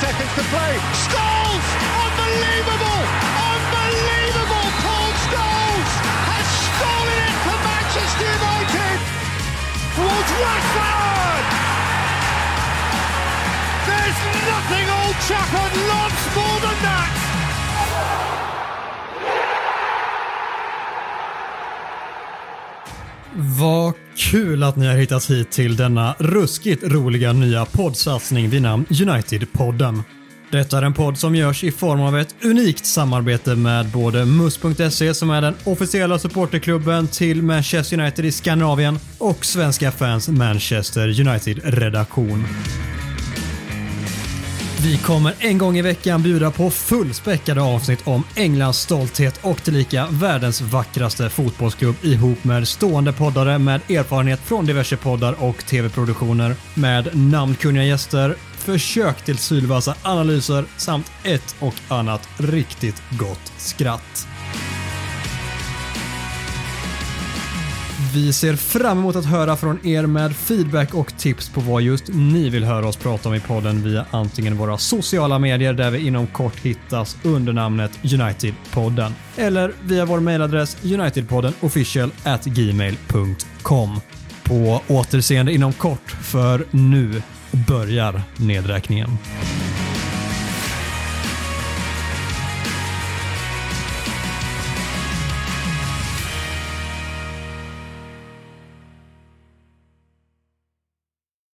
seconds to play. Scholes! Unbelievable! Unbelievable! Paul Scholes has stolen it for Manchester United! Towards Rashford! There's nothing old Trafford loves more! Vad kul att ni har hittat hit till denna ruskigt roliga nya poddsatsning vid namn United-podden. Detta är en podd som görs i form av ett unikt samarbete med både mus.se som är den officiella supporterklubben till Manchester United i Skandinavien och Svenska fans Manchester United-redaktion. Vi kommer en gång i veckan bjuda på fullspäckade avsnitt om Englands stolthet och tillika världens vackraste fotbollsklubb ihop med stående poddare med erfarenhet från diverse poddar och tv-produktioner med namnkunniga gäster, försök till sylvassa analyser samt ett och annat riktigt gott skratt. Vi ser fram emot att höra från er med feedback och tips på vad just ni vill höra oss prata om i podden via antingen våra sociala medier där vi inom kort hittas under namnet Unitedpodden eller via vår mejladress unitedpodden official at gmail.com. På återseende inom kort för nu börjar nedräkningen.